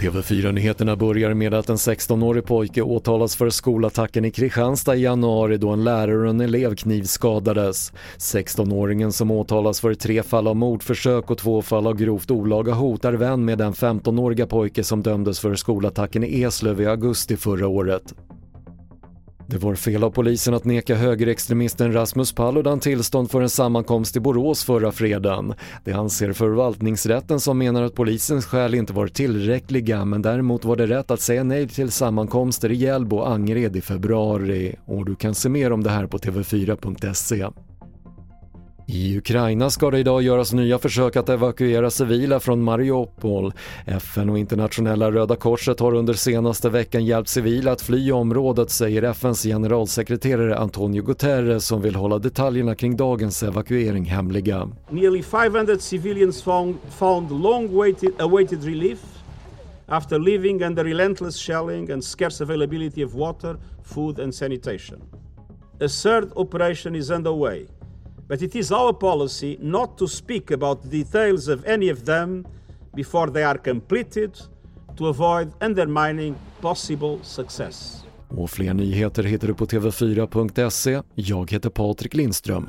TV4-nyheterna börjar med att en 16-årig pojke åtalas för skolattacken i Kristianstad i januari då en lärare och en elev knivskadades. 16-åringen som åtalas för tre fall av mordförsök och två fall av grovt olaga hot är vän med den 15-åriga pojke som dömdes för skolattacken i Eslöv i augusti förra året. Det var fel av polisen att neka högerextremisten Rasmus Paludan tillstånd för en sammankomst i Borås förra fredagen. Det anser förvaltningsrätten som menar att polisens skäl inte var tillräckliga men däremot var det rätt att säga nej till sammankomster i Hjällbo och Angered i februari. Och du kan se mer om det här på tv4.se. I Ukraina ska det idag göras nya försök att evakuera civila från Mariupol. FN och internationella Röda Korset har under senaste veckan hjälpt civila att fly området säger FNs generalsekreterare Antonio Guterres som vill hålla detaljerna kring dagens evakuering hemliga. Nearly 500 civilians found, found long waited, awaited relief after living under relentless shelling and scarce availability of water, food and sanitation. A third operation is underway but it is our policy not to speak about the details of any of them before they are completed to avoid undermining possible success. Och fler nyheter hittar du på TV4.se. Jag heter Patrik Lindström.